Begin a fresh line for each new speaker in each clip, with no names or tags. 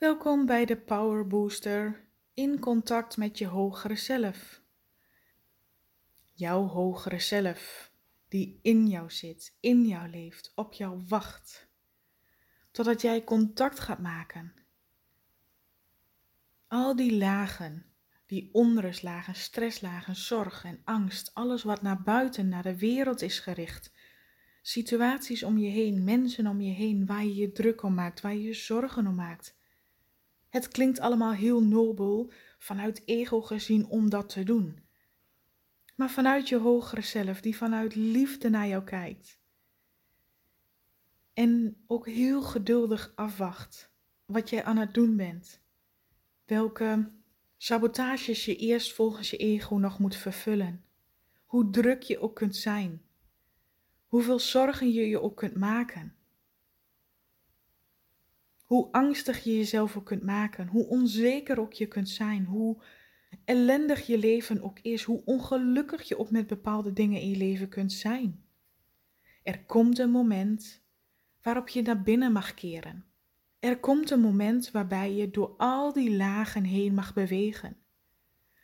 Welkom bij de Power Booster in contact met je hogere zelf. Jouw hogere zelf, die in jou zit, in jou leeft, op jou wacht. Totdat jij contact gaat maken. Al die lagen, die onrustlagen, stresslagen, zorg en angst, alles wat naar buiten, naar de wereld is gericht. Situaties om je heen, mensen om je heen, waar je je druk om maakt, waar je je zorgen om maakt het klinkt allemaal heel nobel vanuit ego gezien om dat te doen. Maar vanuit je hogere zelf, die vanuit liefde naar jou kijkt. En ook heel geduldig afwacht wat jij aan het doen bent. Welke sabotages je eerst volgens je ego nog moet vervullen. Hoe druk je ook kunt zijn. Hoeveel zorgen je je ook kunt maken. Hoe angstig je jezelf ook kunt maken, hoe onzeker ook je kunt zijn, hoe ellendig je leven ook is, hoe ongelukkig je ook met bepaalde dingen in je leven kunt zijn. Er komt een moment waarop je naar binnen mag keren. Er komt een moment waarbij je door al die lagen heen mag bewegen.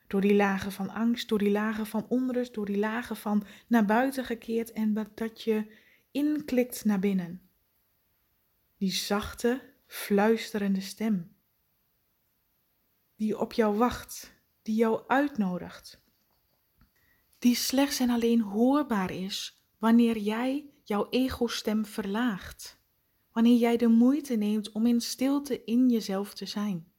Door die lagen van angst, door die lagen van onrust, door die lagen van naar buiten gekeerd en dat je inklikt naar binnen. Die zachte, fluisterende stem. Die op jou wacht, die jou uitnodigt. Die slechts en alleen hoorbaar is wanneer jij jouw ego-stem verlaagt. Wanneer jij de moeite neemt om in stilte in jezelf te zijn.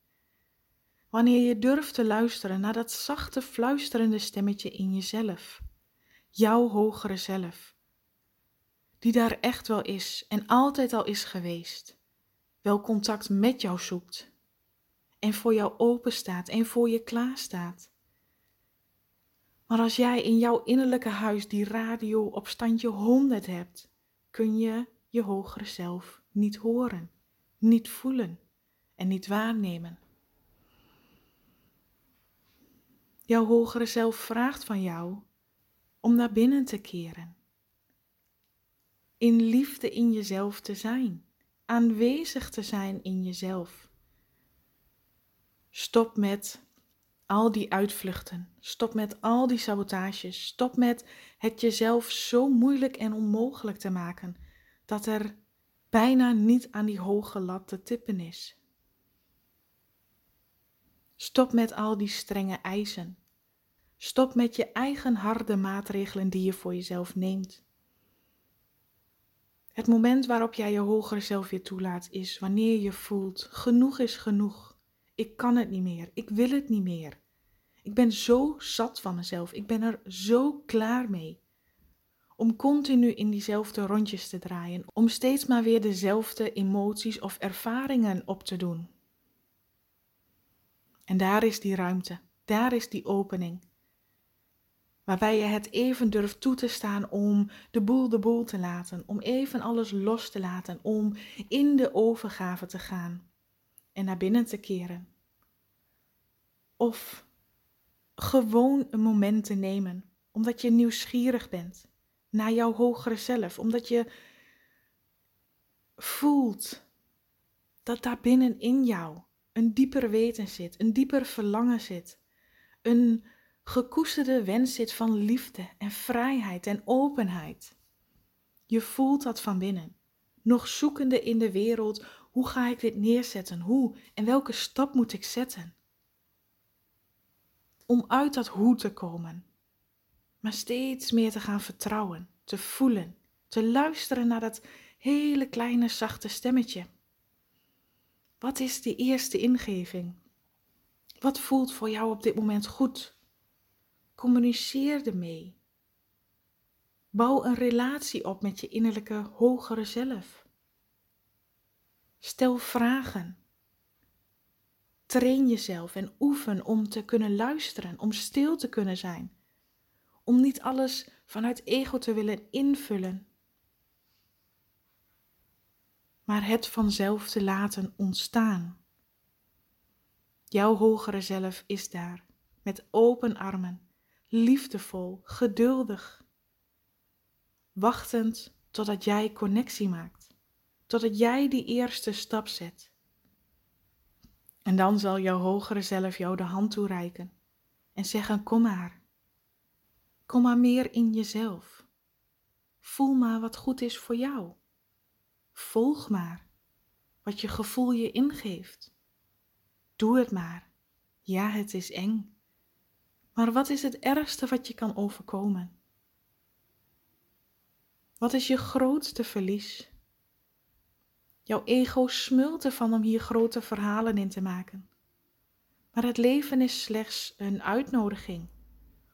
Wanneer je durft te luisteren naar dat zachte fluisterende stemmetje in jezelf. Jouw hogere zelf. Die daar echt wel is en altijd al is geweest wel contact met jou zoekt en voor jou open staat en voor je klaar staat. Maar als jij in jouw innerlijke huis die radio op standje 100 hebt, kun je je hogere zelf niet horen, niet voelen en niet waarnemen. Jouw hogere zelf vraagt van jou om naar binnen te keren, in liefde in jezelf te zijn aanwezig te zijn in jezelf. Stop met al die uitvluchten. Stop met al die sabotages. Stop met het jezelf zo moeilijk en onmogelijk te maken dat er bijna niet aan die hoge lat te tippen is. Stop met al die strenge eisen. Stop met je eigen harde maatregelen die je voor jezelf neemt. Het moment waarop jij je hogere zelf weer toelaat is wanneer je voelt: genoeg is genoeg. Ik kan het niet meer. Ik wil het niet meer. Ik ben zo zat van mezelf. Ik ben er zo klaar mee. Om continu in diezelfde rondjes te draaien, om steeds maar weer dezelfde emoties of ervaringen op te doen. En daar is die ruimte, daar is die opening, Waarbij je het even durft toe te staan om de boel de boel te laten, om even alles los te laten, om in de overgave te gaan en naar binnen te keren. Of gewoon een moment te nemen, omdat je nieuwsgierig bent naar jouw hogere zelf, omdat je voelt dat daar binnen in jou een dieper weten zit, een dieper verlangen zit, een gekoesterde wens zit van liefde en vrijheid en openheid. Je voelt dat van binnen, nog zoekende in de wereld, hoe ga ik dit neerzetten, hoe en welke stap moet ik zetten? Om uit dat hoe te komen, maar steeds meer te gaan vertrouwen, te voelen, te luisteren naar dat hele kleine zachte stemmetje. Wat is de eerste ingeving? Wat voelt voor jou op dit moment goed? Communiceer ermee. Bouw een relatie op met je innerlijke hogere zelf. Stel vragen. Train jezelf en oefen om te kunnen luisteren, om stil te kunnen zijn. Om niet alles vanuit ego te willen invullen, maar het vanzelf te laten ontstaan. Jouw hogere zelf is daar, met open armen liefdevol, geduldig, wachtend totdat jij connectie maakt, totdat jij die eerste stap zet. En dan zal jouw hogere zelf jou de hand toereiken en zeggen: Kom maar. Kom maar meer in jezelf. Voel maar wat goed is voor jou. Volg maar wat je gevoel je ingeeft. Doe het maar. Ja, het is eng. Maar wat is het ergste wat je kan overkomen? Wat is je grootste verlies? Jouw ego smult ervan om hier grote verhalen in te maken. Maar het leven is slechts een uitnodiging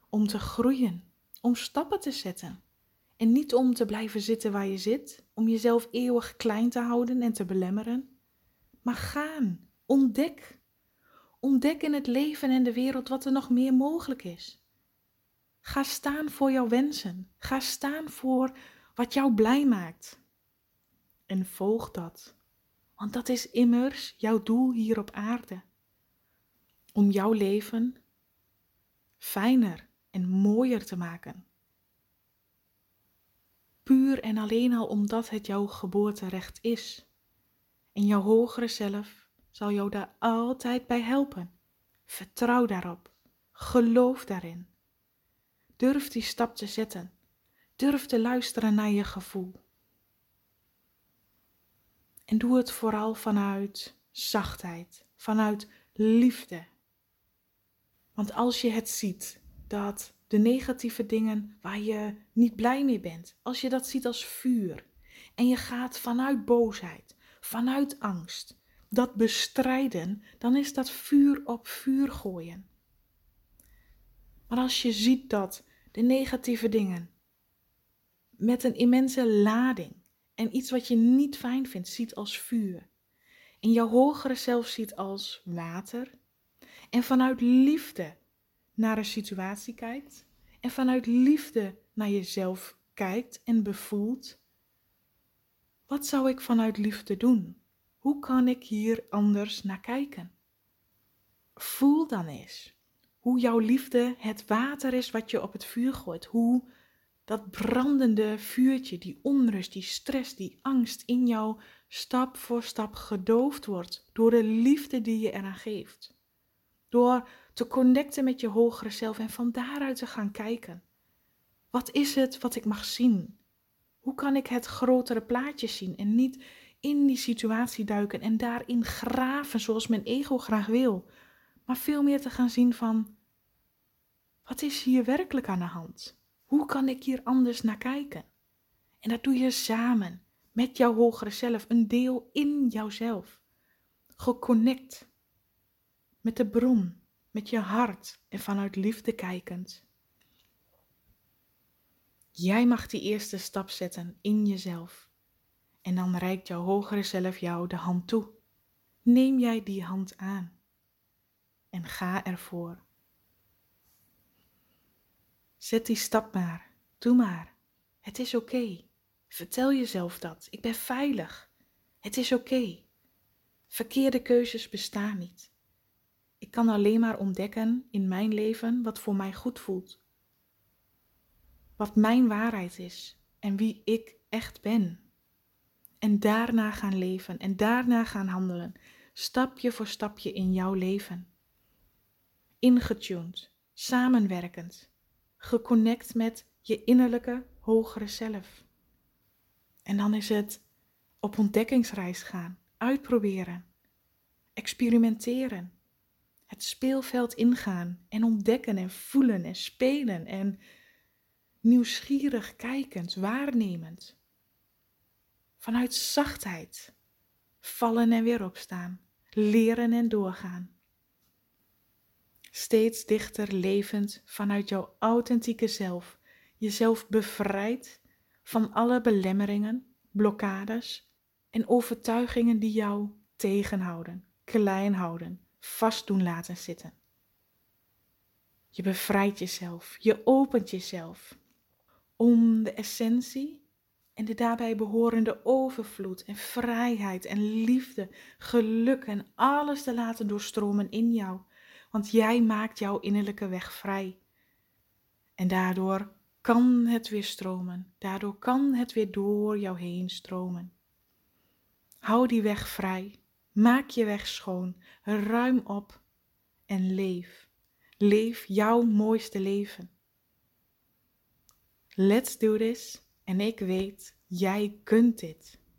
om te groeien, om stappen te zetten. En niet om te blijven zitten waar je zit, om jezelf eeuwig klein te houden en te belemmeren. Maar gaan, ontdek. Ontdek in het leven en de wereld wat er nog meer mogelijk is. Ga staan voor jouw wensen. Ga staan voor wat jou blij maakt. En volg dat, want dat is immers jouw doel hier op aarde. Om jouw leven fijner en mooier te maken. Puur en alleen al omdat het jouw geboorterecht is. En jouw hogere zelf zal jou daar altijd bij helpen. Vertrouw daarop. Geloof daarin. Durf die stap te zetten. Durf te luisteren naar je gevoel. En doe het vooral vanuit zachtheid, vanuit liefde. Want als je het ziet dat de negatieve dingen waar je niet blij mee bent, als je dat ziet als vuur en je gaat vanuit boosheid, vanuit angst, dat bestrijden, dan is dat vuur op vuur gooien. Maar als je ziet dat de negatieve dingen met een immense lading en iets wat je niet fijn vindt ziet als vuur en jouw hogere zelf ziet als water en vanuit liefde naar een situatie kijkt en vanuit liefde naar jezelf kijkt en bevoelt, wat zou ik vanuit liefde doen? Hoe kan ik hier anders naar kijken? Voel dan eens hoe jouw liefde het water is wat je op het vuur gooit. Hoe dat brandende vuurtje, die onrust, die stress, die angst in jou stap voor stap gedoofd wordt door de liefde die je eraan geeft. Door te connecten met je hogere zelf en van daaruit te gaan kijken. Wat is het wat ik mag zien? Hoe kan ik het grotere plaatje zien en niet in die situatie duiken en daarin graven zoals mijn ego graag wil, maar veel meer te gaan zien van wat is hier werkelijk aan de hand? Hoe kan ik hier anders naar kijken? En dat doe je samen met jouw hogere zelf, een deel in jouzelf. Geconnect met de bron, met je hart en vanuit liefde kijkend. Jij mag die eerste stap zetten in jezelf. En dan reikt jouw hogere zelf jou de hand toe. Neem jij die hand aan en ga ervoor. Zet die stap maar, doe maar. Het is oké. Vertel jezelf dat. Ik ben veilig. Het is oké. Verkeerde keuzes bestaan niet. Ik kan alleen maar ontdekken in mijn leven wat voor mij goed voelt. Wat mijn waarheid is en wie ik echt ben. En daarna gaan leven en daarna gaan handelen, stapje voor stapje in jouw leven. Ingetuned, samenwerkend, geconnect met je innerlijke hogere zelf. En dan is het op ontdekkingsreis gaan, uitproberen, experimenteren, het speelveld ingaan en ontdekken en voelen en spelen en nieuwsgierig kijkend, waarnemend. Vanuit zachtheid vallen en weer opstaan, leren en doorgaan. Steeds dichter levend vanuit jouw authentieke zelf, jezelf bevrijd van alle belemmeringen, blokkades en overtuigingen die jou tegenhouden, klein houden, vast doen laten zitten. Je bevrijdt jezelf, je opent jezelf om de essentie en de daarbij behorende overvloed en vrijheid en liefde, geluk en alles te laten doorstromen in jou. Want jij maakt jouw innerlijke weg vrij. En daardoor kan het weer stromen. Daardoor kan het weer door jou heen stromen. Hou die weg vrij. Maak je weg schoon, ruim op en leef. Leef jouw mooiste leven. Let's do this en ik weet, jij kunt dit.